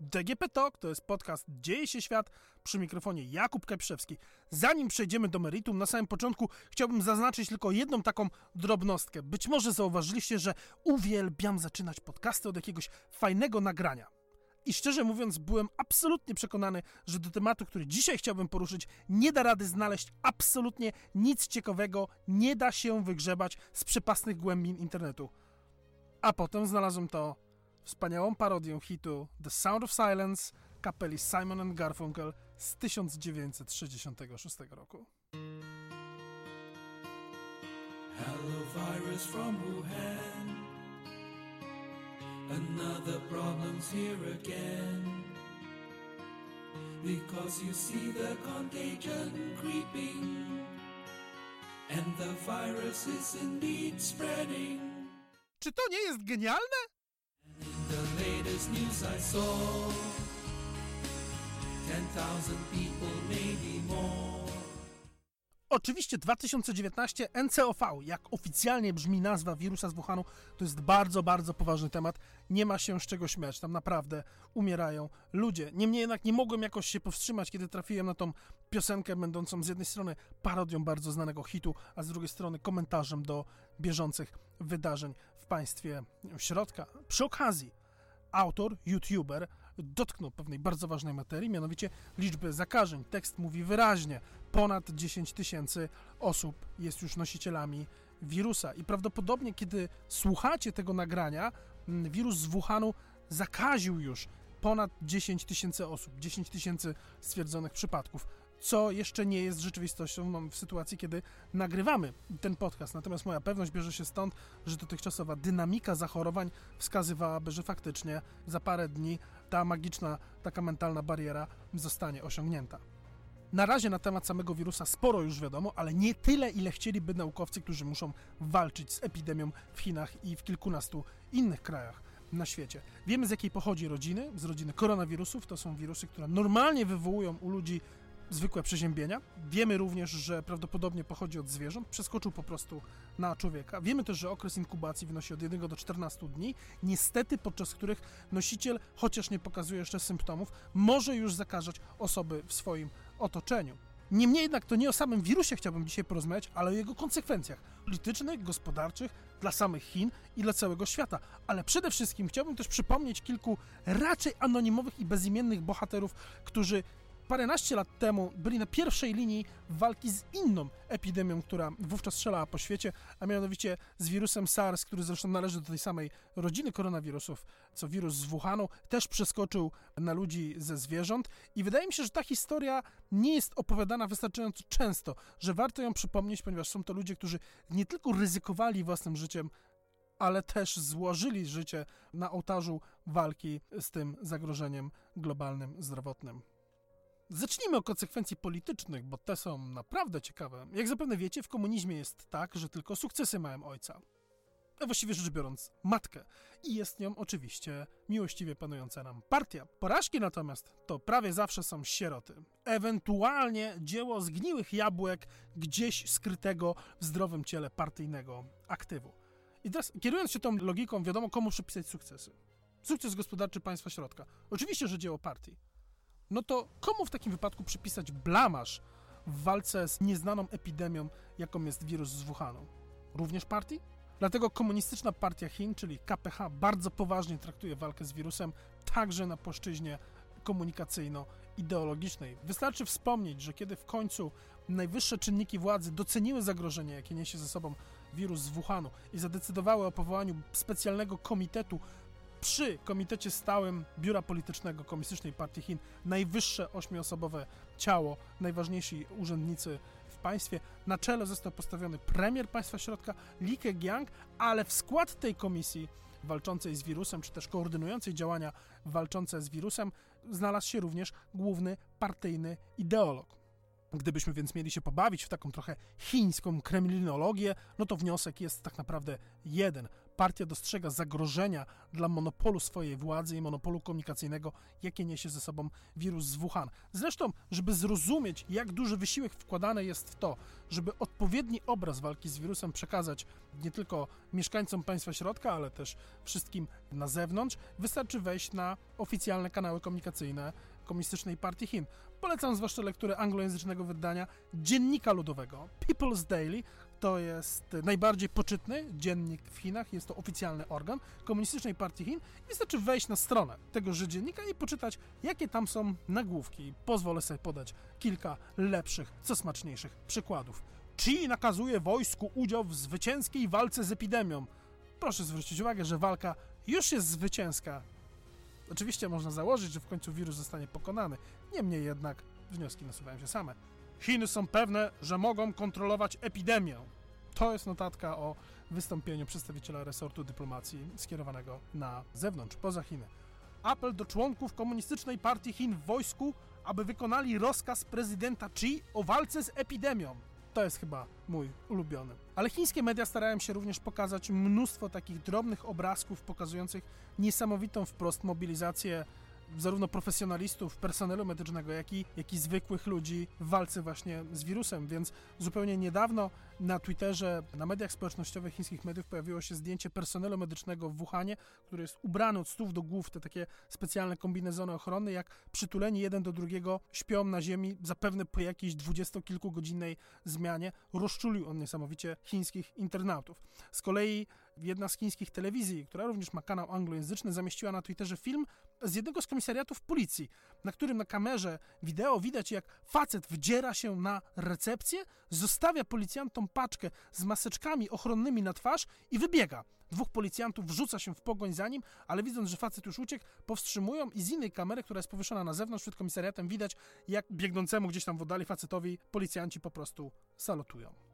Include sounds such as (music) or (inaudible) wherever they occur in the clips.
DGP Talk to jest podcast Dzieje się świat przy mikrofonie Jakub Kepszewski. Zanim przejdziemy do meritum, na samym początku chciałbym zaznaczyć tylko jedną taką drobnostkę. Być może zauważyliście, że uwielbiam zaczynać podcasty od jakiegoś fajnego nagrania. I szczerze mówiąc, byłem absolutnie przekonany, że do tematu, który dzisiaj chciałbym poruszyć, nie da rady znaleźć absolutnie nic ciekawego, nie da się wygrzebać z przepastnych głębin internetu. A potem znalazłem to wspaniałą parodię hitu The Sound of Silence kapeli Simon Garfunkel z 1966 roku. Hello virus from Wuhan Another problem's here again Because you see the contagion creeping And the virus is indeed spreading Czy to nie jest genialne? The latest news I saw 10,000 people, maybe more. Oczywiście 2019 NCOV, jak oficjalnie brzmi nazwa wirusa z Wuhanu, to jest bardzo, bardzo poważny temat. Nie ma się z czego śmiać, tam naprawdę umierają ludzie. Niemniej jednak nie mogłem jakoś się powstrzymać, kiedy trafiłem na tą piosenkę będącą z jednej strony parodią bardzo znanego hitu, a z drugiej strony komentarzem do bieżących wydarzeń w państwie środka. Przy okazji, autor, youtuber, dotknął pewnej bardzo ważnej materii, mianowicie liczby zakażeń. Tekst mówi wyraźnie, ponad 10 tysięcy osób jest już nosicielami wirusa. I prawdopodobnie, kiedy słuchacie tego nagrania, mm, wirus z Wuhanu zakaził już ponad 10 tysięcy osób, 10 tysięcy stwierdzonych przypadków co jeszcze nie jest rzeczywistością w sytuacji, kiedy nagrywamy ten podcast. Natomiast moja pewność bierze się stąd, że dotychczasowa dynamika zachorowań wskazywałaby, że faktycznie za parę dni ta magiczna, taka mentalna bariera zostanie osiągnięta. Na razie na temat samego wirusa sporo już wiadomo, ale nie tyle, ile chcieliby naukowcy, którzy muszą walczyć z epidemią w Chinach i w kilkunastu innych krajach na świecie. Wiemy z jakiej pochodzi rodziny, z rodziny koronawirusów. To są wirusy, które normalnie wywołują u ludzi zwykłe przeziębienia. Wiemy również, że prawdopodobnie pochodzi od zwierząt, przeskoczył po prostu na człowieka. Wiemy też, że okres inkubacji wynosi od 1 do 14 dni, niestety podczas których nosiciel, chociaż nie pokazuje jeszcze symptomów, może już zakażać osoby w swoim otoczeniu. Niemniej jednak to nie o samym wirusie chciałbym dzisiaj porozmawiać, ale o jego konsekwencjach politycznych, gospodarczych dla samych Chin i dla całego świata. Ale przede wszystkim chciałbym też przypomnieć kilku raczej anonimowych i bezimiennych bohaterów, którzy paręnaście lat temu byli na pierwszej linii walki z inną epidemią, która wówczas strzelała po świecie, a mianowicie z wirusem SARS, który zresztą należy do tej samej rodziny koronawirusów, co wirus z Wuhanu, też przeskoczył na ludzi ze zwierząt i wydaje mi się, że ta historia nie jest opowiadana wystarczająco często, że warto ją przypomnieć, ponieważ są to ludzie, którzy nie tylko ryzykowali własnym życiem, ale też złożyli życie na ołtarzu walki z tym zagrożeniem globalnym, zdrowotnym. Zacznijmy od konsekwencji politycznych, bo te są naprawdę ciekawe. Jak zapewne wiecie, w komunizmie jest tak, że tylko sukcesy mają ojca. A właściwie rzecz biorąc, matkę. I jest nią oczywiście miłościwie panująca nam partia. Porażki natomiast to prawie zawsze są sieroty. Ewentualnie dzieło zgniłych jabłek gdzieś skrytego w zdrowym ciele partyjnego aktywu. I teraz, kierując się tą logiką, wiadomo komu przypisać sukcesy. Sukces gospodarczy państwa środka. Oczywiście, że dzieło partii no to komu w takim wypadku przypisać blamasz w walce z nieznaną epidemią, jaką jest wirus z Wuhanu? Również partii? Dlatego Komunistyczna Partia Chin, czyli KPH, bardzo poważnie traktuje walkę z wirusem także na płaszczyźnie komunikacyjno-ideologicznej. Wystarczy wspomnieć, że kiedy w końcu najwyższe czynniki władzy doceniły zagrożenie, jakie niesie ze sobą wirus z Wuhanu i zadecydowały o powołaniu specjalnego komitetu przy Komitecie Stałym Biura Politycznego Komunistycznej Partii Chin najwyższe ośmioosobowe ciało, najważniejsi urzędnicy w państwie. Na czele został postawiony premier państwa środka Li Keqiang, ale w skład tej komisji walczącej z wirusem, czy też koordynującej działania walczące z wirusem, znalazł się również główny partyjny ideolog. Gdybyśmy więc mieli się pobawić w taką trochę chińską kremlinologię, no to wniosek jest tak naprawdę jeden. Partia dostrzega zagrożenia dla monopolu swojej władzy i monopolu komunikacyjnego, jakie niesie ze sobą wirus z Wuhan. Zresztą, żeby zrozumieć, jak duży wysiłek wkładany jest w to, żeby odpowiedni obraz walki z wirusem przekazać nie tylko mieszkańcom państwa środka, ale też wszystkim na zewnątrz, wystarczy wejść na oficjalne kanały komunikacyjne Komunistycznej Partii Chin. Polecam zwłaszcza lekturę anglojęzycznego wydania Dziennika Ludowego People's Daily. To jest najbardziej poczytny dziennik w Chinach, jest to oficjalny organ Komunistycznej Partii Chin. Wystarczy wejść na stronę tegoże dziennika i poczytać, jakie tam są nagłówki. Pozwolę sobie podać kilka lepszych, co smaczniejszych przykładów. Chi nakazuje wojsku udział w zwycięskiej walce z epidemią. Proszę zwrócić uwagę, że walka już jest zwycięska. Oczywiście można założyć, że w końcu wirus zostanie pokonany. Niemniej jednak wnioski nasuwają się same. Chiny są pewne, że mogą kontrolować epidemię. To jest notatka o wystąpieniu przedstawiciela resortu dyplomacji skierowanego na zewnątrz, poza Chiny. Apel do członków Komunistycznej Partii Chin w wojsku, aby wykonali rozkaz prezydenta Xi o walce z epidemią. To jest chyba mój ulubiony. Ale chińskie media starają się również pokazać mnóstwo takich drobnych obrazków pokazujących niesamowitą wprost mobilizację zarówno profesjonalistów, personelu medycznego, jak i, jak i zwykłych ludzi w walce właśnie z wirusem, więc zupełnie niedawno na Twitterze, na mediach społecznościowych chińskich mediów pojawiło się zdjęcie personelu medycznego w Wuhanie, który jest ubrany od stóp do głów, te takie specjalne kombinezony ochronne, jak przytuleni jeden do drugiego śpią na ziemi, zapewne po jakiejś dwudziestokilkugodzinnej zmianie. Rozczulił on niesamowicie chińskich internautów. Z kolei jedna z chińskich telewizji, która również ma kanał anglojęzyczny, zamieściła na Twitterze film z jednego z komisariatów policji, na którym na kamerze wideo widać, jak facet wdziera się na recepcję, zostawia policjantom paczkę z maseczkami ochronnymi na twarz i wybiega. Dwóch policjantów wrzuca się w pogoń za nim, ale widząc, że facet już uciekł, powstrzymują i z innej kamery, która jest powieszona na zewnątrz przed komisariatem, widać, jak biegnącemu gdzieś tam w oddali facetowi policjanci po prostu salutują.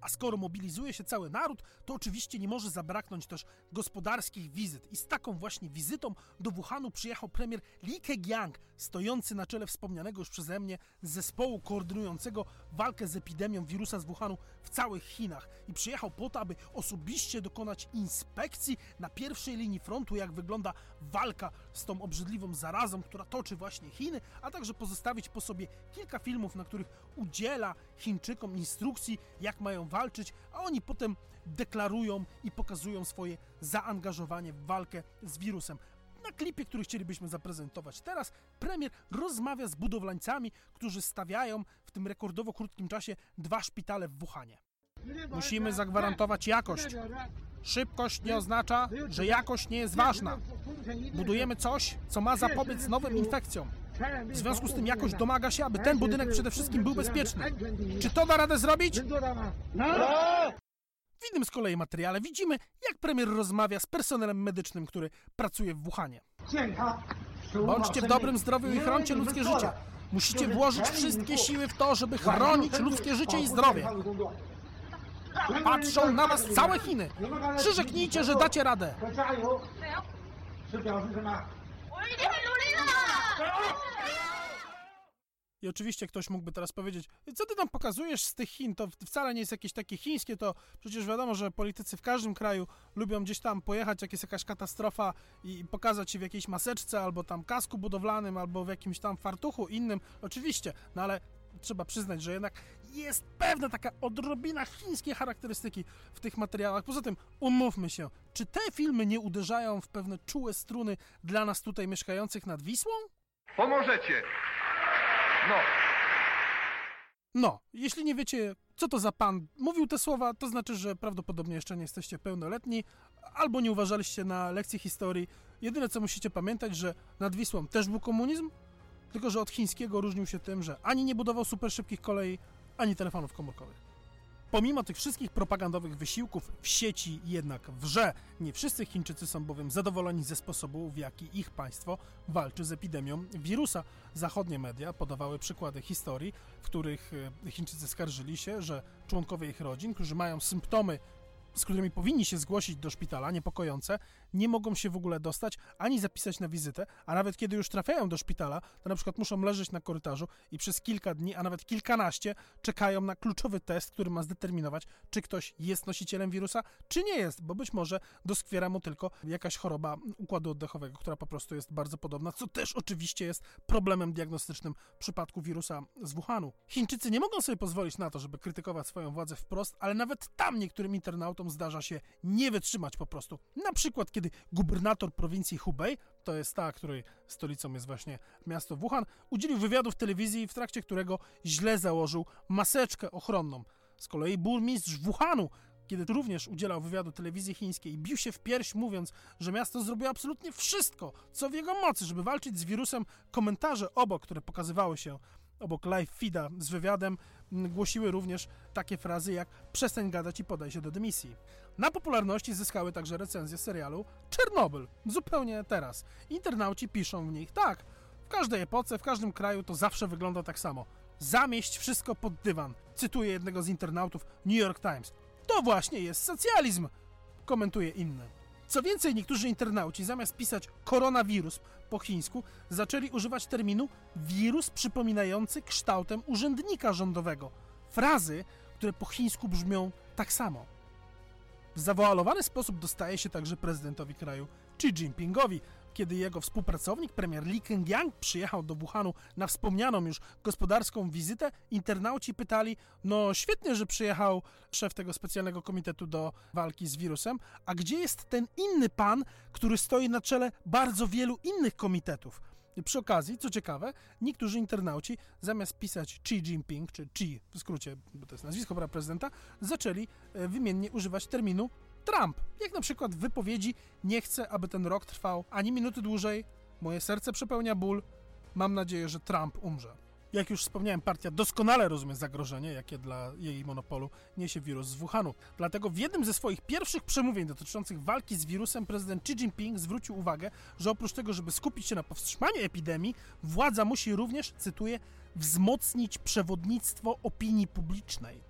A skoro mobilizuje się cały naród, to oczywiście nie może zabraknąć też gospodarskich wizyt. I z taką właśnie wizytą do Wuhanu przyjechał premier Li Keqiang, stojący na czele wspomnianego już przeze mnie zespołu koordynującego walkę z epidemią wirusa z Wuhanu w całych Chinach. I przyjechał po to, aby osobiście dokonać inspekcji na pierwszej linii frontu, jak wygląda walka z tą obrzydliwą zarazą, która toczy właśnie Chiny, a także pozostawić po sobie kilka filmów, na których udziela Chińczykom instrukcji, jak mają walczyć, a oni potem deklarują i pokazują swoje zaangażowanie w walkę z wirusem. Na klipie, który chcielibyśmy zaprezentować teraz, premier rozmawia z budowlańcami, którzy stawiają w tym rekordowo krótkim czasie dwa szpitale w Wuhanie. Musimy zagwarantować jakość. Szybkość nie oznacza, że jakość nie jest ważna. Budujemy coś, co ma zapobiec nowym infekcjom. W związku z tym jakość domaga się, aby ten budynek przede wszystkim był bezpieczny. Czy to da radę zrobić? W innym z kolei materiale widzimy, jak premier rozmawia z personelem medycznym, który pracuje w Wuhanie. Bądźcie w dobrym zdrowiu i chroncie ludzkie życie. Musicie włożyć wszystkie siły w to, żeby chronić ludzkie życie i zdrowie. Patrzą na was całe Chiny. Przyrzeknijcie, że dacie radę. 是表示什么？ 我一定会努力的。 I oczywiście ktoś mógłby teraz powiedzieć, co ty tam pokazujesz z tych Chin, to wcale nie jest jakieś takie chińskie, to przecież wiadomo, że politycy w każdym kraju lubią gdzieś tam pojechać, jak jest jakaś katastrofa i pokazać się w jakiejś maseczce, albo tam kasku budowlanym, albo w jakimś tam fartuchu innym, oczywiście, no ale trzeba przyznać, że jednak jest pewna taka odrobina chińskiej charakterystyki w tych materiałach. Poza tym, umówmy się, czy te filmy nie uderzają w pewne czułe struny dla nas tutaj mieszkających nad Wisłą? Pomożecie! No, No, jeśli nie wiecie, co to za pan mówił te słowa, to znaczy, że prawdopodobnie jeszcze nie jesteście pełnoletni, albo nie uważaliście na lekcji historii. Jedyne, co musicie pamiętać, że nad Wisłą też był komunizm, tylko że od chińskiego różnił się tym, że ani nie budował super szybkich kolei, ani telefonów komórkowych. Pomimo tych wszystkich propagandowych wysiłków w sieci jednak wrze. Nie wszyscy Chińczycy są bowiem zadowoleni ze sposobu, w jaki ich państwo walczy z epidemią wirusa. Zachodnie media podawały przykłady historii, w których e, Chińczycy skarżyli się, że członkowie ich rodzin, którzy mają symptomy z którymi powinni się zgłosić do szpitala, niepokojące, nie mogą się w ogóle dostać ani zapisać na wizytę, a nawet kiedy już trafiają do szpitala, to na przykład muszą leżeć na korytarzu i przez kilka dni, a nawet kilkanaście czekają na kluczowy test, który ma zdeterminować, czy ktoś jest nosicielem wirusa, czy nie jest, bo być może doskwiera mu tylko jakaś choroba układu oddechowego, która po prostu jest bardzo podobna, co też oczywiście jest problemem diagnostycznym w przypadku wirusa z Wuhanu. Chińczycy nie mogą sobie pozwolić na to, żeby krytykować swoją władzę wprost, ale nawet tam niektórym internautom zdarza się nie wytrzymać po prostu. Na przykład, kiedy gubernator prowincji Hubei, to jest ta, której stolicą jest właśnie miasto Wuhan, udzielił wywiadu w telewizji, w trakcie którego źle założył maseczkę ochronną. Z kolei burmistrz Wuhanu kiedy również udzielał wywiadu telewizji chińskiej, bił się w pierś, mówiąc, że miasto zrobiło absolutnie wszystko, co w jego mocy, żeby walczyć z wirusem. Komentarze obok, które pokazywały się obok live feeda z wywiadem, głosiły również takie frazy jak przestań gadać i podaj się do dymisji. Na popularności zyskały także recenzje serialu Czernobyl, zupełnie teraz. Internauci piszą w nich, tak, w każdej epoce, w każdym kraju to zawsze wygląda tak samo. Zamieść wszystko pod dywan. Cytuję jednego z internautów New York Times. To właśnie jest socjalizm, komentuje inny. Co więcej, niektórzy internauci zamiast pisać koronawirus po chińsku, zaczęli używać terminu wirus przypominający kształtem urzędnika rządowego. Frazy, które po chińsku brzmią tak samo. W zawoalowany sposób dostaje się także prezydentowi kraju Xi Jinpingowi, kiedy jego współpracownik, premier Li Kengyang, przyjechał do Wuhanu na wspomnianą już gospodarską wizytę, internauci pytali, no świetnie, że przyjechał szef tego specjalnego komitetu do walki z wirusem, a gdzie jest ten inny pan, który stoi na czele bardzo wielu innych komitetów? I przy okazji, co ciekawe, niektórzy internauci zamiast pisać Xi Jinping, czy Xi w skrócie, bo to jest nazwisko prezydenta, zaczęli e, wymiennie używać terminu Trump. Jak na przykład w wypowiedzi nie chcę, aby ten rok trwał ani minuty dłużej, moje serce przepełnia ból, mam nadzieję, że Trump umrze. Jak już wspomniałem, partia doskonale rozumie zagrożenie, jakie dla jej monopolu niesie wirus z Wuhanu. Dlatego w jednym ze swoich pierwszych przemówień dotyczących walki z wirusem prezydent Xi Jinping zwrócił uwagę, że oprócz tego, żeby skupić się na powstrzymaniu epidemii, władza musi również, cytuję, wzmocnić przewodnictwo opinii publicznej.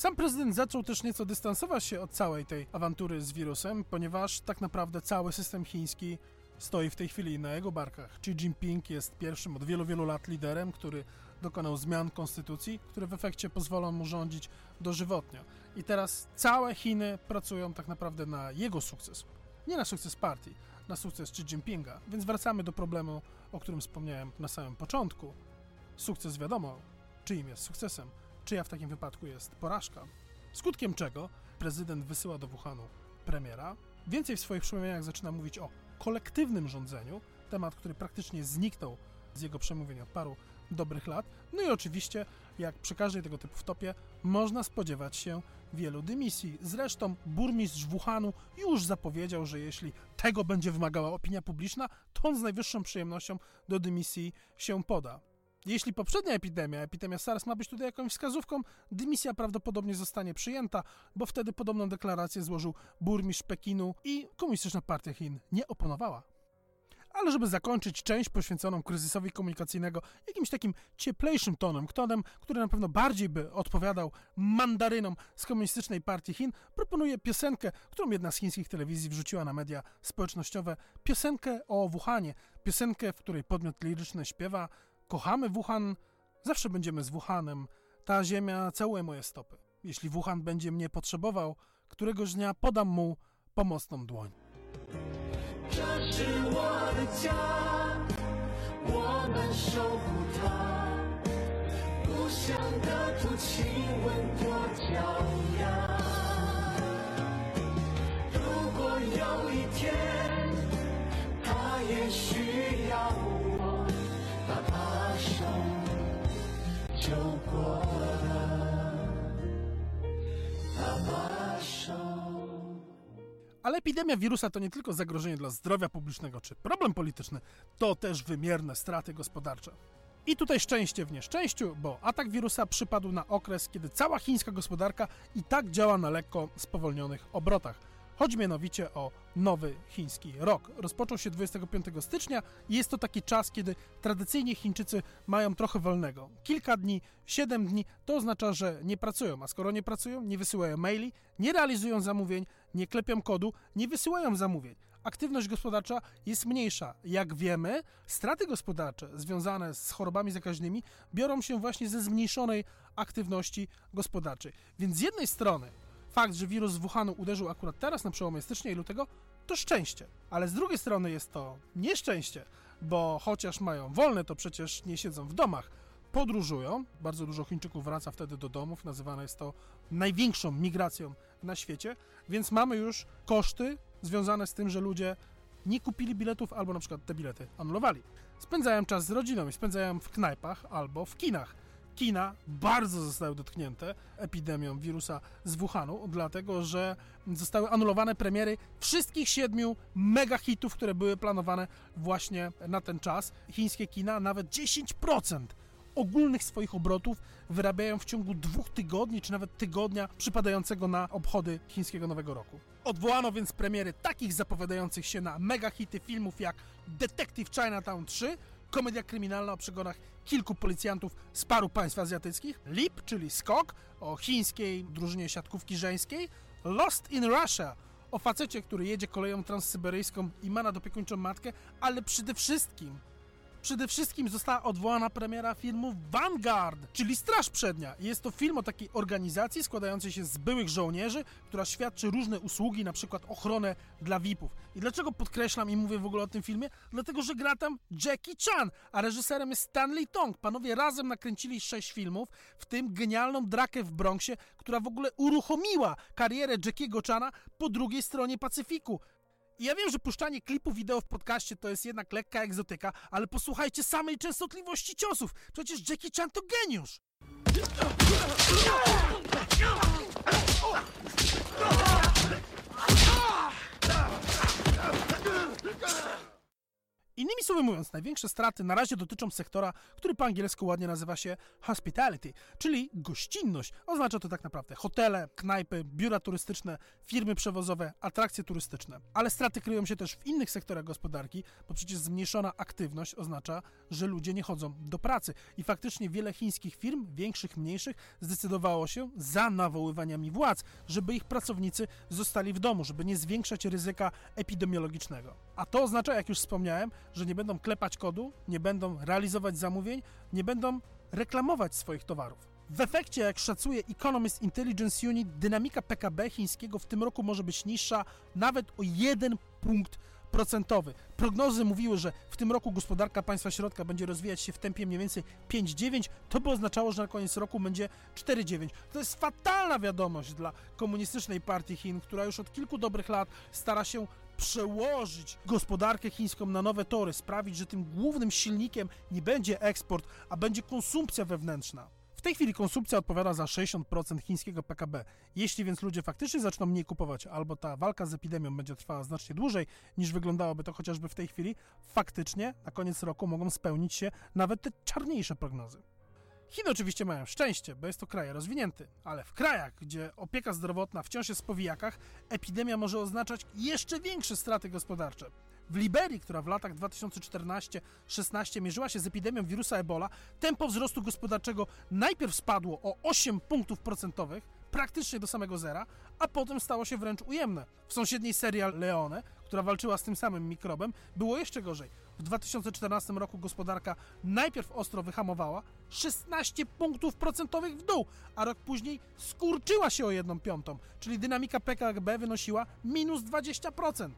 Sam prezydent zaczął też nieco dystansować się od całej tej awantury z wirusem, ponieważ tak naprawdę cały system chiński stoi w tej chwili na jego barkach. Xi Jinping jest pierwszym od wielu, wielu lat liderem, który dokonał zmian konstytucji, które w efekcie pozwolą mu rządzić dożywotnio. I teraz całe Chiny pracują tak naprawdę na jego sukces. Nie na sukces partii, na sukces Xi Jinpinga. Więc wracamy do problemu, o którym wspomniałem na samym początku. Sukces wiadomo, czyim jest sukcesem czyja w takim wypadku jest porażka. Skutkiem czego prezydent wysyła do Wuhanu premiera. Więcej w swoich przemówieniach zaczyna mówić o kolektywnym rządzeniu, temat, który praktycznie zniknął z jego przemówień od paru dobrych lat. No i oczywiście, jak przy każdej tego typu wtopie, można spodziewać się wielu dymisji. Zresztą burmistrz Wuhanu już zapowiedział, że jeśli tego będzie wymagała opinia publiczna, to on z najwyższą przyjemnością do dymisji się poda. Jeśli poprzednia epidemia, epidemia SARS ma być tutaj jakąś wskazówką, dymisja prawdopodobnie zostanie przyjęta, bo wtedy podobną deklarację złożył burmistrz Pekinu i Komunistyczna Partia Chin nie oponowała. Ale żeby zakończyć część poświęconą kryzysowi komunikacyjnego jakimś takim cieplejszym tonem, tonem, który na pewno bardziej by odpowiadał mandarynom z Komunistycznej Partii Chin, proponuję piosenkę, którą jedna z chińskich telewizji wrzuciła na media społecznościowe. Piosenkę o Wuhanie. Piosenkę, w której podmiot liryczny śpiewa Kochamy Wuhan, zawsze będziemy z Wuhanem. Ta ziemia całuje moje stopy. Jeśli Wuhan będzie mnie potrzebował, któregoś dnia podam mu pomocną dłoń. 这是我的家，我们守护它。故乡的土气温多骄阳。 Ale epidemia wirusa to nie tylko zagrożenie dla zdrowia publicznego czy problem polityczny, to też wymierne straty gospodarcze. I tutaj szczęście w nieszczęściu, bo atak wirusa przypadł na okres, kiedy cała chińska gospodarka i tak działa na lekko spowolnionych obrotach. Chodzi mianowicie o nowy chiński rok. Rozpoczął się 25 stycznia i jest to taki czas, kiedy tradycyjnie Chińczycy mają trochę wolnego. Kilka dni, 7 dni to oznacza, że nie pracują, a skoro nie pracują, nie wysyłają maili, nie realizują zamówień, nie klepią kodu, nie wysyłają zamówień. Aktywność gospodarcza jest mniejsza. Jak wiemy, straty gospodarcze związane z chorobami zakaźnymi biorą się właśnie ze zmniejszonej aktywności gospodarczej. Więc z jednej strony fakt, że wirus z Wuhanu uderzył akurat teraz na przełomie stycznia i lutego, to szczęście. Ale z drugiej strony jest to nieszczęście, bo chociaż mają wolne, to przecież nie siedzą w domach. Podróżują, bardzo dużo Chińczyków wraca wtedy do domów, nazywane jest to największą migracją na świecie, więc mamy już koszty związane z tym, że ludzie nie kupili biletów albo na przykład te bilety anulowali. Spędzają czas z rodziną i w knajpach albo w kinach. Kina bardzo zostały dotknięte epidemią wirusa z Wuhanu, dlatego że zostały anulowane premiery wszystkich siedmiu mega hitów, które były planowane właśnie na ten czas. Chińskie kina nawet 10% ogólnych swoich obrotów wyrabiają w ciągu dwóch tygodni, czy nawet tygodnia przypadającego na obchody chińskiego Nowego Roku. Odwołano więc premiery takich zapowiadających się na mega hity filmów jak Detective Chinatown 3, komedia kryminalna o przegonach kilku policjantów z paru państw azjatyckich, Leap, czyli skok o chińskiej drużynie siatkówki żeńskiej, Lost in Russia o facecie, który jedzie koleją transsyberyjską i ma nadopiekuńczą matkę, ale przede wszystkim Przede wszystkim została odwołana premiera filmu Vanguard, czyli Straż Przednia. Jest to film o takiej organizacji składającej się z byłych żołnierzy, która świadczy różne usługi, na przykład ochronę dla VIP-ów. I dlaczego podkreślam i mówię w ogóle o tym filmie? Dlatego, że gra tam Jackie Chan, a reżyserem jest Stanley Tong. Panowie razem nakręcili sześć filmów, w tym genialną drakę w Bronxie, która w ogóle uruchomiła karierę Jackiego Chana po drugiej stronie Pacyfiku. I ja wiem, że puszczanie klipów wideo w podcaście to jest jednak lekka egzotyka, ale posłuchajcie samej częstotliwości ciosów. Przecież Jackie Chan to geniusz. Innymi słowy mówiąc, największe straty na razie dotyczą sektora, który po angielsku ładnie nazywa się hospitality, czyli gościnność. Oznacza to tak naprawdę hotele, knajpy, biura turystyczne, firmy przewozowe, atrakcje turystyczne. Ale straty kryją się też w innych sektorach gospodarki, bo przecież zmniejszona aktywność oznacza, że ludzie nie chodzą do pracy. I faktycznie wiele chińskich firm, większych, mniejszych, zdecydowało się za nawoływaniami władz, żeby ich pracownicy zostali w domu, żeby nie zwiększać ryzyka epidemiologicznego. A to oznacza, jak już wspomniałem, że nie będą klepać kodu, nie będą realizować zamówień, nie będą reklamować swoich towarów. W efekcie, jak szacuje Economist Intelligence Unit, dynamika PKB chińskiego w tym roku może być niższa nawet o 1 punkt procentowy. Prognozy mówiły, że w tym roku gospodarka państwa środka będzie rozwijać się w tempie mniej więcej 5,9. To by oznaczało, że na koniec roku będzie 4,9. To jest fatalna wiadomość dla komunistycznej partii Chin, która już od kilku dobrych lat stara się przełożyć gospodarkę chińską na nowe tory, sprawić, że tym głównym silnikiem nie będzie eksport, a będzie konsumpcja wewnętrzna. W tej chwili konsumpcja odpowiada za 60% chińskiego PKB. Jeśli więc ludzie faktycznie zaczną mniej kupować, albo ta walka z epidemią będzie trwała znacznie dłużej niż wyglądałoby to chociażby w tej chwili, faktycznie na koniec roku mogą spełnić się nawet te czarniejsze prognozy. Chiny oczywiście mają szczęście, bo jest to kraj rozwinięty, ale w krajach, gdzie opieka zdrowotna wciąż jest w powijakach, epidemia może oznaczać jeszcze większe straty gospodarcze. W Liberii, która w latach 2014-16 mierzyła się z epidemią wirusa Ebola, tempo wzrostu gospodarczego najpierw spadło o 8 punktów procentowych, praktycznie do samego zera, a potem stało się wręcz ujemne. W sąsiedniej Sierra Leone, która walczyła z tym samym mikrobem, było jeszcze gorzej. W 2014 roku gospodarka najpierw ostro wyhamowała, 16 punktów procentowych w dół, a rok później skurczyła się o 1 piątą, czyli dynamika PKB wynosiła minus 20%.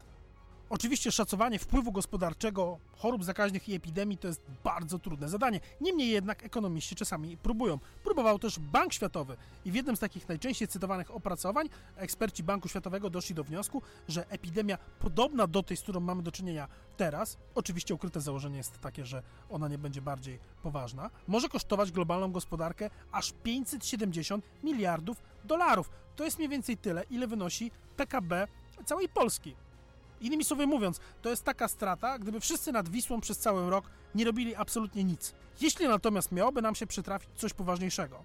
Oczywiście szacowanie wpływu gospodarczego chorób zakaźnych i epidemii to jest bardzo trudne zadanie. Niemniej jednak ekonomiści czasami próbują. Próbował też Bank Światowy i w jednym z takich najczęściej cytowanych opracowań eksperci Banku Światowego doszli do wniosku, że epidemia podobna do tej, z którą mamy do czynienia teraz, oczywiście ukryte założenie jest takie, że ona nie będzie bardziej poważna, może kosztować globalną gospodarkę aż 570 miliardów dolarów. To jest mniej więcej tyle, ile wynosi PKB całej Polski. Innymi słowy mówiąc, to jest taka strata, gdyby wszyscy nad Wisłą przez cały rok nie robili absolutnie nic. Jeśli natomiast miałoby nam się przytrafić coś poważniejszego,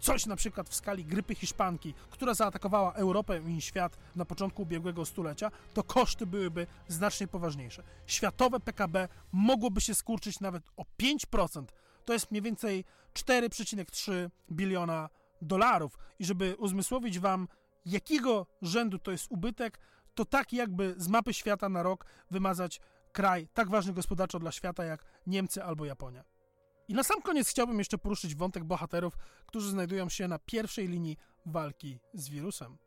coś na przykład w skali grypy hiszpanki, która zaatakowała Europę i świat na początku ubiegłego stulecia, to koszty byłyby znacznie poważniejsze. Światowe PKB mogłoby się skurczyć nawet o 5%. To jest mniej więcej 4,3 biliona dolarów. I żeby uzmysłowić Wam, jakiego rzędu to jest ubytek, to tak jakby z mapy świata na rok wymazać kraj tak ważny gospodarczo dla świata jak Niemcy albo Japonia. I na sam koniec chciałbym jeszcze poruszyć wątek bohaterów, którzy znajdują się na pierwszej linii walki z wirusem.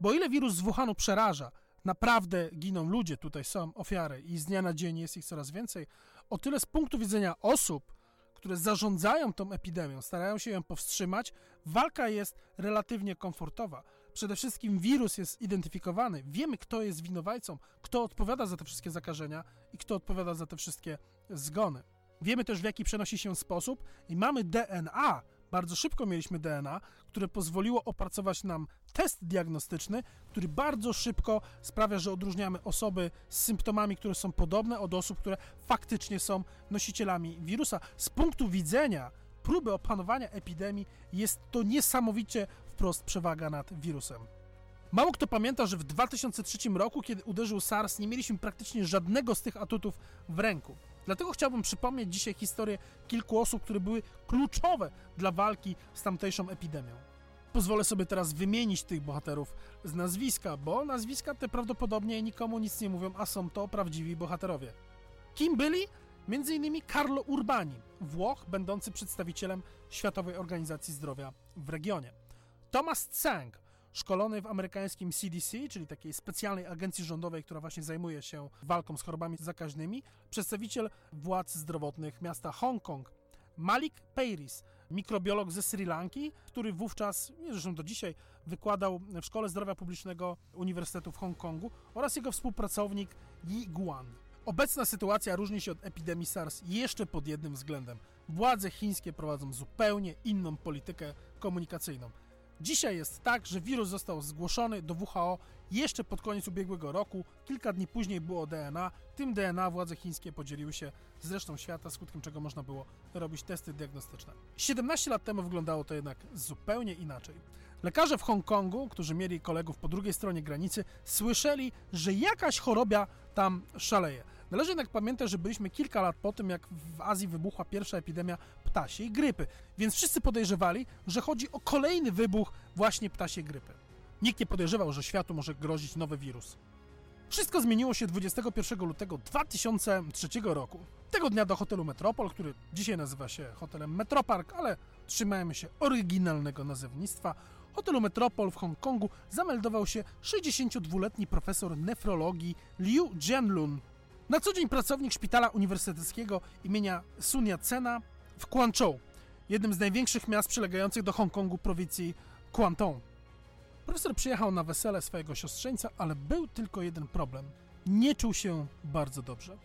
Bo ile wirus z Wuhanu przeraża, naprawdę giną ludzie, tutaj są ofiary i z dnia na dzień jest ich coraz więcej, o tyle z punktu widzenia osób, które zarządzają tą epidemią, starają się ją powstrzymać, walka jest relatywnie komfortowa. Przede wszystkim wirus jest identyfikowany, wiemy kto jest winowajcą, kto odpowiada za te wszystkie zakażenia i kto odpowiada za te wszystkie zgony. Wiemy też w jaki przenosi się sposób i mamy DNA, bardzo szybko mieliśmy DNA, które pozwoliło opracować nam test diagnostyczny, który bardzo szybko sprawia, że odróżniamy osoby z symptomami, które są podobne od osób, które faktycznie są nosicielami wirusa. Z punktu widzenia próby opanowania epidemii jest to niesamowicie wprost przewaga nad wirusem. Mało kto pamięta, że w 2003 roku, kiedy uderzył SARS, nie mieliśmy praktycznie żadnego z tych atutów w ręku. Dlatego chciałbym przypomnieć dzisiaj historię kilku osób, które były kluczowe dla walki z tamtejszą epidemią. Pozwolę sobie teraz wymienić tych bohaterów z nazwiska, bo nazwiska te prawdopodobnie nikomu nic nie mówią, a są to prawdziwi bohaterowie. Kim byli? Między innymi Carlo Urbani, Włoch będący przedstawicielem Światowej Organizacji Zdrowia w regionie. Thomas Tsang, szkolony w amerykańskim CDC, czyli takiej specjalnej agencji rządowej, która właśnie zajmuje się walką z chorobami zakaźnymi, przedstawiciel władz zdrowotnych miasta Hongkong. Malik Peiris, mikrobiolog ze Sri Lanki, który wówczas, zresztą do dzisiaj, wykładał w Szkole Zdrowia Publicznego Uniwersytetu w Hongkongu oraz jego współpracownik Yi Guan. Obecna sytuacja różni się od epidemii SARS jeszcze pod jednym względem. Władze chińskie prowadzą zupełnie inną politykę komunikacyjną. Dzisiaj jest tak, że wirus został zgłoszony do WHO jeszcze pod koniec ubiegłego roku. Kilka dni później było DNA. Tym DNA władze chińskie podzieliły się z resztą świata, skutkiem czego można było robić testy diagnostyczne. 17 lat temu wyglądało to jednak zupełnie inaczej. Lekarze w Hongkongu, którzy mieli kolegów po drugiej stronie granicy, słyszeli, że jakaś chorobia tam szaleje. Należy jednak pamiętać, że byliśmy kilka lat po tym, jak w Azji wybuchła pierwsza epidemia ptasiej grypy, więc wszyscy podejrzewali, że chodzi o kolejny wybuch właśnie ptasiej grypy. Nikt nie podejrzewał, że światu może grozić nowy wirus. Wszystko zmieniło się 21 lutego 2003 roku. Tego dnia do hotelu Metropol, który dzisiaj nazywa się hotelem Metropark, ale trzymajmy się oryginalnego nazewnictwa, hotelu Metropol w Hongkongu zameldował się 62-letni profesor nefrologii Liu Jianlun. Na co dzień pracownik szpitala uniwersyteckiego imienia Sun Yat-sena w Guangzhou, jednym z największych miast przylegających do Hongkongu prowincji Guangdong. Profesor przyjechał na wesele swojego siostrzeńca, ale był tylko jeden problem. Nie czuł się bardzo dobrze.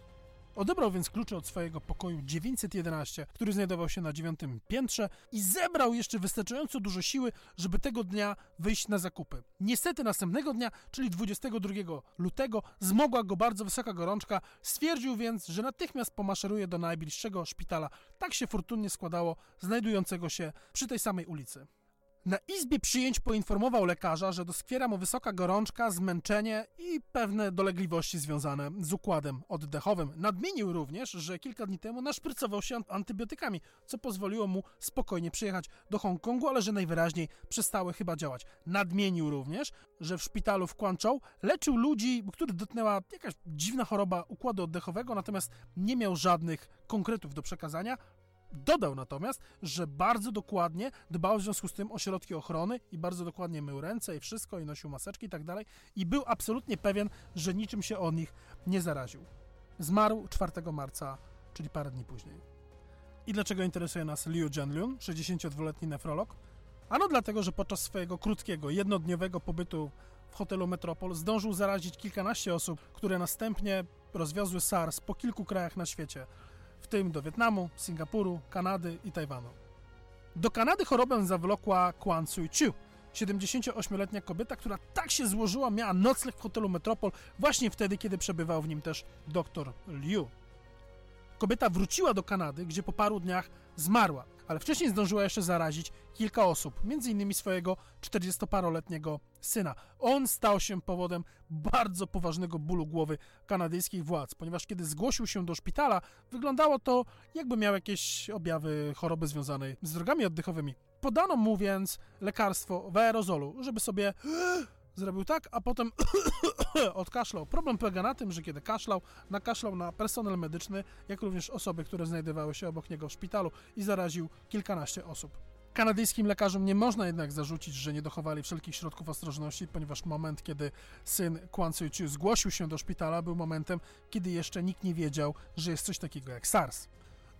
Odebrał więc klucze od swojego pokoju 911, który znajdował się na dziewiątym piętrze i zebrał jeszcze wystarczająco dużo siły, żeby tego dnia wyjść na zakupy. Niestety następnego dnia, czyli 22 lutego, zmogła go bardzo wysoka gorączka, stwierdził więc, że natychmiast pomaszeruje do najbliższego szpitala. Tak się fortunnie składało, znajdującego się przy tej samej ulicy. Na izbie przyjęć poinformował lekarza, że doskwiera mu wysoka gorączka, zmęczenie i pewne dolegliwości związane z układem oddechowym. Nadmienił również, że kilka dni temu naszprycował się antybiotykami, co pozwoliło mu spokojnie przyjechać do Hongkongu, ale że najwyraźniej przestały chyba działać. Nadmienił również, że w szpitalu w Guangzhou leczył ludzi, których dotknęła jakaś dziwna choroba układu oddechowego, natomiast nie miał żadnych konkretów do przekazania, Dodał natomiast, że bardzo dokładnie dbał w związku z tym o środki ochrony i bardzo dokładnie mył ręce i wszystko, i nosił maseczki i tak dalej, i był absolutnie pewien, że niczym się o nich nie zaraził. Zmarł 4 marca, czyli parę dni później. I dlaczego interesuje nas Liu Jianlun, 62-letni nefrolog? Ano dlatego, że podczas swojego krótkiego, jednodniowego pobytu w hotelu Metropol zdążył zarazić kilkanaście osób, które następnie rozwiozły SARS po kilku krajach na świecie – w tym do Wietnamu, Singapuru, Kanady i Tajwanu. Do Kanady chorobę zawlokła Kwan Sui Chiu, 78-letnia kobieta, która tak się złożyła, miała nocleg w hotelu Metropol właśnie wtedy, kiedy przebywał w nim też dr Liu. Kobieta wróciła do Kanady, gdzie po paru dniach zmarła, ale wcześniej zdążyła jeszcze zarazić kilka osób, m.in. swojego 40-paroletniego syna. On stał się powodem bardzo poważnego bólu głowy kanadyjskich władz, ponieważ kiedy zgłosił się do szpitala, wyglądało to jakby miał jakieś objawy choroby związanej z drogami oddechowymi. Podano mu więc lekarstwo w aerozolu, żeby sobie (gasps) zrobił tak, a potem (coughs) odkaszlał. Problem polega na tym, że kiedy kaszlał, nakaszlał na personel medyczny, jak również osoby, które znajdowały się obok niego w szpitalu i zaraził kilkanaście osób. Kanadyjskim lekarzom nie można jednak zarzucić, że nie dochowali wszelkich środków ostrożności, ponieważ moment, kiedy syn Kwan Sui zgłosił się do szpitala, był momentem, kiedy jeszcze nikt nie wiedział, że jest coś takiego jak SARS.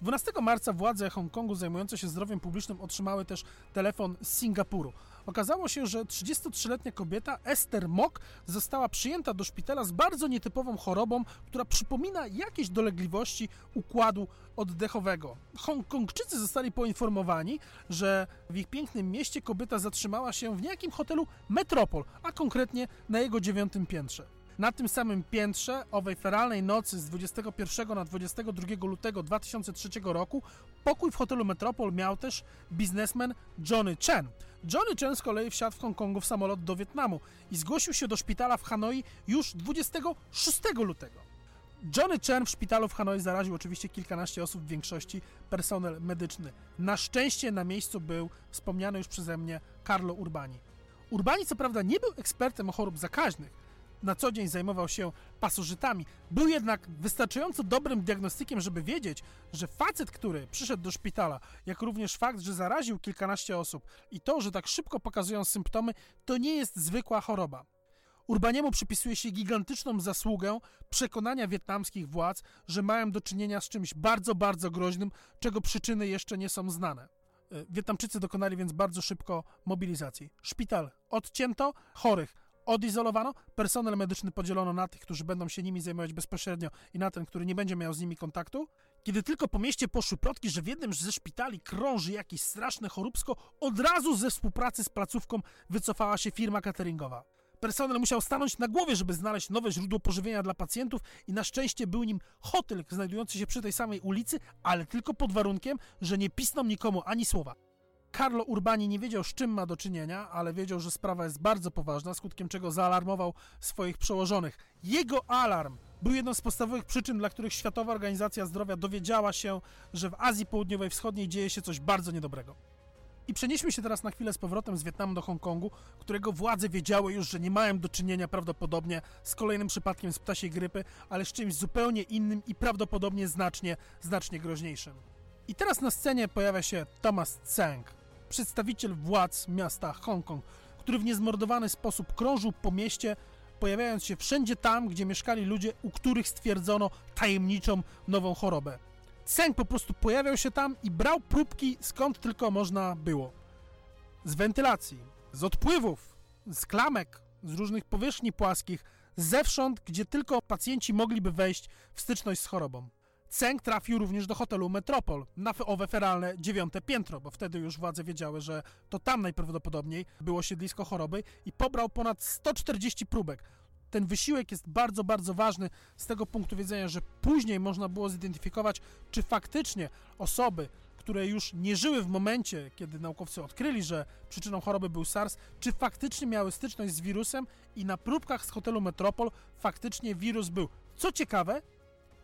12 marca władze Hongkongu zajmujące się zdrowiem publicznym otrzymały też telefon z Singapuru. Okazało się, że 33-letnia kobieta Esther Mok została przyjęta do szpitala z bardzo nietypową chorobą, która przypomina jakieś dolegliwości układu oddechowego. Hongkongczycy zostali poinformowani, że w ich pięknym mieście kobieta zatrzymała się w niejakim hotelu Metropol, a konkretnie na jego dziewiątym piętrze. Na tym samym piętrze owej feralnej nocy z 21 na 22 lutego 2003 roku pokój w hotelu Metropol miał też biznesmen Johnny Chen. Johnny Chen z kolei wsiadł w Hongkongu w samolot do Wietnamu i zgłosił się do szpitala w Hanoi już 26 lutego. Johnny Chen w szpitalu w Hanoi zaraził oczywiście kilkanaście osób, w większości personel medyczny. Na szczęście na miejscu był wspomniany już przeze mnie Carlo Urbani. Urbani co prawda nie był ekspertem chorób zakaźnych, na co dzień zajmował się pasożytami. Był jednak wystarczająco dobrym diagnostykiem, żeby wiedzieć, że facet, który przyszedł do szpitala, jak również fakt, że zaraził kilkanaście osób i to, że tak szybko pokazują symptomy, to nie jest zwykła choroba. Urbaniemu przypisuje się gigantyczną zasługę przekonania wietnamskich władz, że mają do czynienia z czymś bardzo, bardzo groźnym, czego przyczyny jeszcze nie są znane. E, Wietnamczycy dokonali więc bardzo szybko mobilizacji. Szpital odcięto, chorych odizolowano, personel medyczny podzielono na tych, którzy będą się nimi zajmować bezpośrednio i na ten, który nie będzie miał z nimi kontaktu. Kiedy tylko po mieście poszły plotki, że w jednym ze szpitali krąży jakieś straszne choróbsko, od razu ze współpracy z placówką wycofała się firma cateringowa. Personel musiał stanąć na głowie, żeby znaleźć nowe źródło pożywienia dla pacjentów i na szczęście był nim hotel znajdujący się przy tej samej ulicy, ale tylko pod warunkiem, że nie pisną nikomu ani słowa. Carlo Urbani nie wiedział, z czym ma do czynienia, ale wiedział, że sprawa jest bardzo poważna, skutkiem czego zaalarmował swoich przełożonych. Jego alarm był jedną z podstawowych przyczyn, dla których Światowa Organizacja Zdrowia dowiedziała się, że w Azji Południowej Wschodniej dzieje się coś bardzo niedobrego. I przenieśmy się teraz na chwilę z powrotem z Wietnamu do Hongkongu, którego władze wiedziały już, że nie mają do czynienia prawdopodobnie z kolejnym przypadkiem z ptasiej grypy, ale z czymś zupełnie innym i prawdopodobnie znacznie, znacznie groźniejszym. I teraz na scenie pojawia się Thomas Tseng, przedstawiciel władz miasta Hongkong, który w niezmordowany sposób krążył po mieście, pojawiając się wszędzie tam, gdzie mieszkali ludzie, u których stwierdzono tajemniczą nową chorobę. Seng po prostu pojawiał się tam i brał próbki skąd tylko można było. Z wentylacji, z odpływów, z klamek, z różnych powierzchni płaskich, zewsząd, gdzie tylko pacjenci mogliby wejść w styczność z chorobą. Ceng trafił również do hotelu Metropol na owe feralne dziewiąte piętro, bo wtedy już władze wiedziały, że to tam najprawdopodobniej było siedlisko choroby i pobrał ponad 140 próbek. Ten wysiłek jest bardzo, bardzo ważny z tego punktu widzenia, że później można było zidentyfikować, czy faktycznie osoby, które już nie żyły w momencie, kiedy naukowcy odkryli, że przyczyną choroby był SARS, czy faktycznie miały styczność z wirusem i na próbkach z hotelu Metropol faktycznie wirus był. Co ciekawe,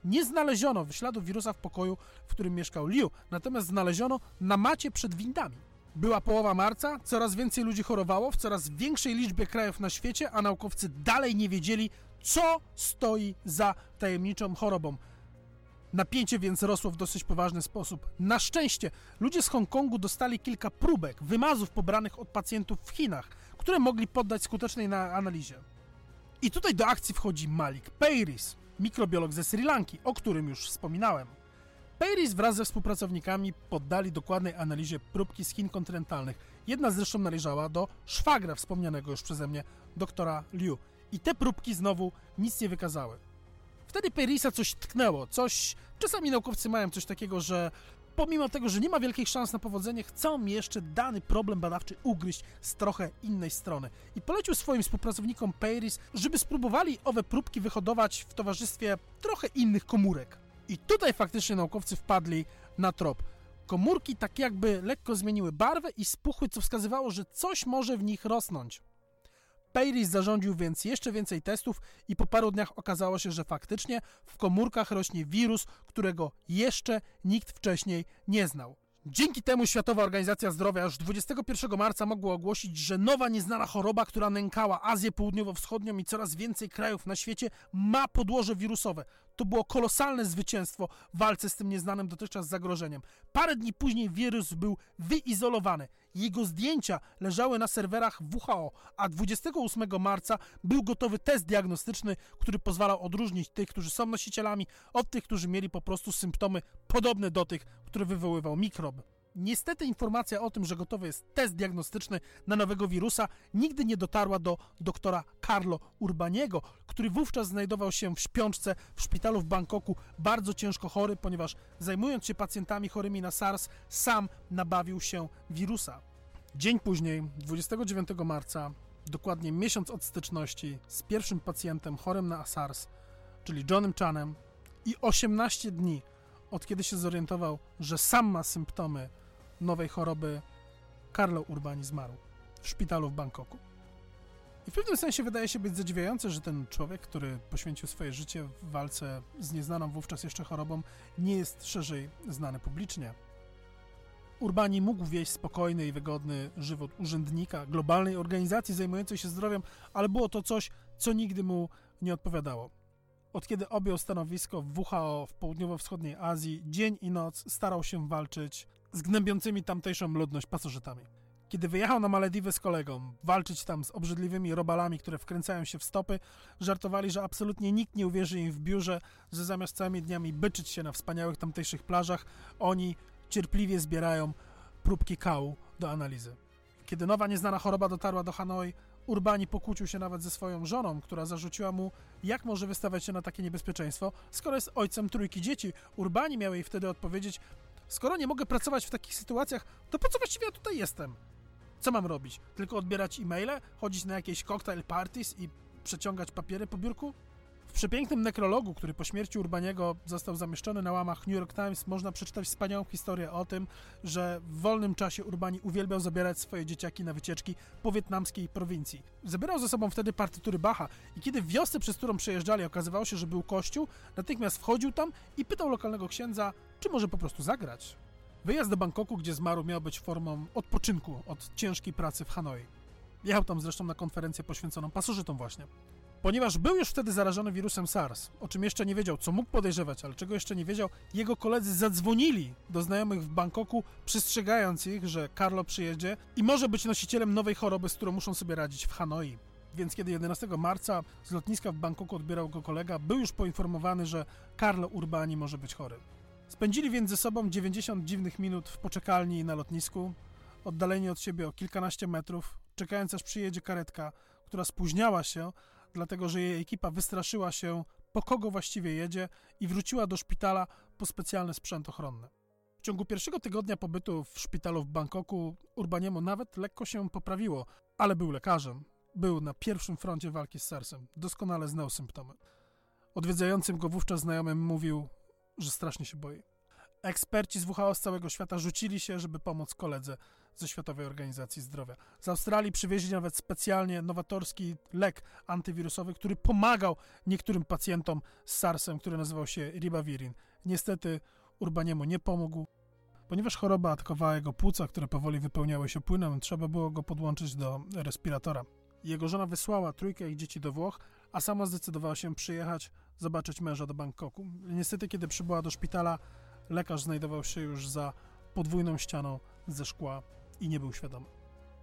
nie znaleziono śladów wirusa w pokoju, w którym mieszkał Liu, natomiast znaleziono na macie przed windami. Była połowa marca, coraz więcej ludzi chorowało w coraz większej liczbie krajów na świecie, a naukowcy dalej nie wiedzieli, co stoi za tajemniczą chorobą. Napięcie więc rosło w dosyć poważny sposób. Na szczęście ludzie z Hongkongu dostali kilka próbek, wymazów pobranych od pacjentów w Chinach, które mogli poddać skutecznej analizie. I tutaj do akcji wchodzi Malik Peiris, mikrobiolog ze Sri Lanki, o którym już wspominałem. Peiris wraz ze współpracownikami poddali dokładnej analizie próbki z Chin kontynentalnych. Jedna zresztą należała do szwagra wspomnianego już przeze mnie, doktora Liu. I te próbki znowu nic nie wykazały. Wtedy Peirisa coś tknęło, coś... Czasami naukowcy mają coś takiego, że pomimo tego, że nie ma wielkich szans na powodzenie, chcą jeszcze dany problem badawczy ugryźć z trochę innej strony. I polecił swoim współpracownikom Peiris, żeby spróbowali owe próbki wyhodować w towarzystwie trochę innych komórek. I tutaj faktycznie naukowcy wpadli na trop. Komórki tak jakby lekko zmieniły barwę i spuchły, co wskazywało, że coś może w nich rosnąć. Peiris zarządził więc jeszcze więcej testów i po paru dniach okazało się, że faktycznie w komórkach rośnie wirus, którego jeszcze nikt wcześniej nie znał. Dzięki temu Światowa Organizacja Zdrowia już 21 marca mogła ogłosić, że nowa nieznana choroba, która nękała Azję Południowo-Wschodnią i coraz więcej krajów na świecie, ma podłoże wirusowe. To było kolosalne zwycięstwo w walce z tym nieznanym dotychczas zagrożeniem. Parę dni później wirus był wyizolowany. Jego zdjęcia leżały na serwerach WHO, a 28 marca był gotowy test diagnostyczny, który pozwalał odróżnić tych, którzy są nosicielami, od tych, którzy mieli po prostu symptomy podobne do tych, które wywoływał mikrob. Niestety informacja o tym, że gotowy jest test diagnostyczny na nowego wirusa, nigdy nie dotarła do doktora Carlo Urbaniego, który wówczas znajdował się w śpiączce w szpitalu w Bangkoku, bardzo ciężko chory, ponieważ zajmując się pacjentami chorymi na SARS, sam nabawił się wirusa. Dzień później, 29 marca, dokładnie miesiąc od styczności, z pierwszym pacjentem chorym na SARS, czyli Johnem Chanem, i 18 dni od kiedy się zorientował, że sam ma symptomy nowej choroby, Carlo Urbani zmarł w szpitalu w Bangkoku. I w pewnym sensie wydaje się być zadziwiające, że ten człowiek, który poświęcił swoje życie w walce z nieznaną wówczas jeszcze chorobą, nie jest szerzej znany publicznie. Urbani mógł wieść spokojny i wygodny żywot urzędnika globalnej organizacji zajmującej się zdrowiem, ale było to coś, co nigdy mu nie odpowiadało. Od kiedy objął stanowisko w WHO w południowo-wschodniej Azji, dzień i noc starał się walczyć z gnębiącymi tamtejszą ludność pasożytami. Kiedy wyjechał na Malediwy z kolegą, walczyć tam z obrzydliwymi robalami, które wkręcają się w stopy, żartowali, że absolutnie nikt nie uwierzy im w biurze, że zamiast całymi dniami byczyć się na wspaniałych tamtejszych plażach, oni cierpliwie zbierają próbki kału do analizy. Kiedy nowa nieznana choroba dotarła do Hanoi, Urbani pokłócił się nawet ze swoją żoną, która zarzuciła mu, jak może wystawiać się na takie niebezpieczeństwo, skoro jest ojcem trójki dzieci. Urbani miał jej wtedy odpowiedzieć, skoro nie mogę pracować w takich sytuacjach, to po co właściwie ja tutaj jestem? Co mam robić? Tylko odbierać e-maile, chodzić na jakieś cocktail parties i przeciągać papiery po biurku? W przepięknym nekrologu, który po śmierci Urbaniego został zamieszczony na łamach New York Times, można przeczytać wspaniałą historię o tym, że w wolnym czasie Urbani uwielbiał zabierać swoje dzieciaki na wycieczki po wietnamskiej prowincji. Zabierał ze sobą wtedy partytury Bacha i kiedy w wiosce, przez którą przejeżdżali, okazywało się, że był kościół, natychmiast wchodził tam i pytał lokalnego księdza, czy może po prostu zagrać. Wyjazd do Bangkoku, gdzie zmarł, miał być formą odpoczynku od ciężkiej pracy w Hanoi. Jechał tam zresztą na konferencję poświęconą pasożytom właśnie. Ponieważ był już wtedy zarażony wirusem SARS, o czym jeszcze nie wiedział, co mógł podejrzewać, ale czego jeszcze nie wiedział, jego koledzy zadzwonili do znajomych w Bangkoku, przestrzegając ich, że Carlo przyjedzie i może być nosicielem nowej choroby, z którą muszą sobie radzić w Hanoi. Więc kiedy 11 marca z lotniska w Bangkoku odbierał go kolega, był już poinformowany, że Carlo Urbani może być chory. Spędzili więc ze sobą 90 dziwnych minut w poczekalni na lotnisku, oddaleni od siebie o kilkanaście metrów, czekając aż przyjedzie karetka, która spóźniała się, dlatego że jej ekipa wystraszyła się, po kogo właściwie jedzie i wróciła do szpitala po specjalny sprzęt ochronny. W ciągu pierwszego tygodnia pobytu w szpitalu w Bangkoku Urbaniemu nawet lekko się poprawiło, ale był lekarzem. Był na pierwszym froncie walki z SARS-em. Doskonale znał symptomy. Odwiedzającym go wówczas znajomym mówił, że strasznie się boi. Eksperci z WHO z całego świata rzucili się, żeby pomóc koledze ze Światowej Organizacji Zdrowia. Z Australii przywieźli nawet specjalnie nowatorski lek antywirusowy, który pomagał niektórym pacjentom z SARS-em, który nazywał się Ribavirin. Niestety Urbaniemu nie pomógł. Ponieważ choroba atakowała jego płuca, które powoli wypełniały się płynem, trzeba było go podłączyć do respiratora. Jego żona wysłała trójkę ich dzieci do Włoch, a sama zdecydowała się przyjechać, zobaczyć męża do Bangkoku. Niestety, kiedy przybyła do szpitala, lekarz znajdował się już za podwójną ścianą ze szkła i nie był świadomy.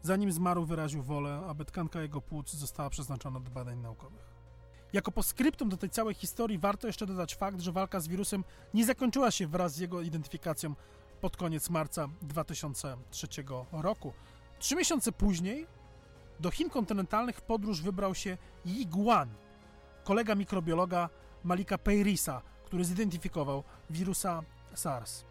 Zanim zmarł, wyraził wolę, aby tkanka jego płuc została przeznaczona do badań naukowych. Jako poskryptum do tej całej historii warto jeszcze dodać fakt, że walka z wirusem nie zakończyła się wraz z jego identyfikacją pod koniec marca 2003 roku. Trzy miesiące później do Chin kontynentalnych w podróż wybrał się Yi Guan, kolega mikrobiologa Malika Peirisa, który zidentyfikował wirusa SARS.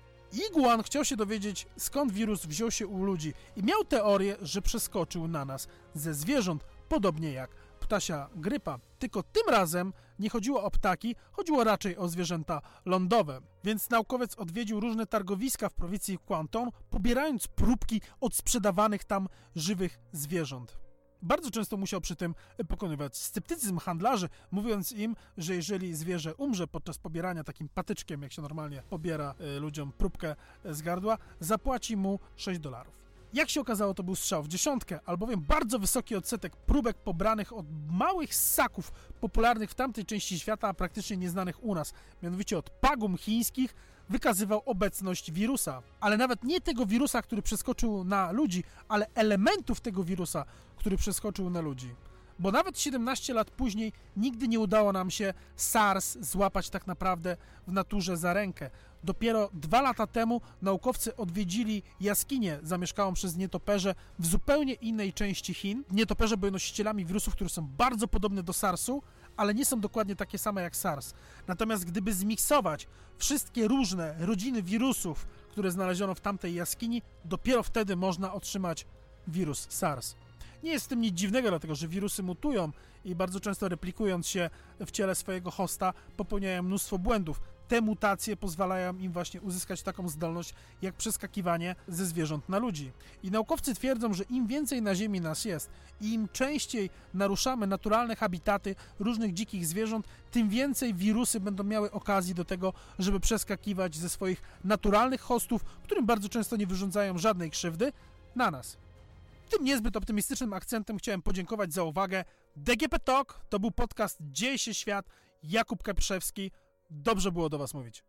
Iguan chciał się dowiedzieć, skąd wirus wziął się u ludzi i miał teorię, że przeskoczył na nas ze zwierząt, podobnie jak ptasia grypa. Tylko tym razem nie chodziło o ptaki, chodziło raczej o zwierzęta lądowe. Więc naukowiec odwiedził różne targowiska w prowincji Kwanton, pobierając próbki od sprzedawanych tam żywych zwierząt. Bardzo często musiał przy tym pokonywać sceptycyzm handlarzy, mówiąc im, że jeżeli zwierzę umrze podczas pobierania takim patyczkiem, jak się normalnie pobiera y, ludziom próbkę z gardła, zapłaci mu 6 dolarów. Jak się okazało, to był strzał w dziesiątkę, albowiem bardzo wysoki odsetek próbek pobranych od małych ssaków popularnych w tamtej części świata, a praktycznie nieznanych u nas, mianowicie od pagum chińskich, wykazywał obecność wirusa. Ale nawet nie tego wirusa, który przeskoczył na ludzi, ale elementów tego wirusa, który przeskoczył na ludzi. Bo nawet 17 lat później nigdy nie udało nam się SARS złapać tak naprawdę w naturze za rękę. Dopiero dwa lata temu naukowcy odwiedzili jaskinię zamieszkałą przez nietoperze w zupełnie innej części Chin. Nietoperze były nosicielami wirusów, które są bardzo podobne do SARS-u, ale nie są dokładnie takie same jak SARS. Natomiast gdyby zmiksować wszystkie różne rodziny wirusów, które znaleziono w tamtej jaskini, dopiero wtedy można otrzymać wirus SARS. Nie jest w tym nic dziwnego, dlatego że wirusy mutują i bardzo często replikując się w ciele swojego hosta popełniają mnóstwo błędów. Te mutacje pozwalają im właśnie uzyskać taką zdolność jak przeskakiwanie ze zwierząt na ludzi. I naukowcy twierdzą, że im więcej na Ziemi nas jest i im częściej naruszamy naturalne habitaty różnych dzikich zwierząt, tym więcej wirusy będą miały okazji do tego, żeby przeskakiwać ze swoich naturalnych hostów, którym bardzo często nie wyrządzają żadnej krzywdy, na nas. Tym niezbyt optymistycznym akcentem chciałem podziękować za uwagę. DGP Talk to był podcast Dzieje się świat. Jakub Kaprzewski. Dobrze było do Was mówić.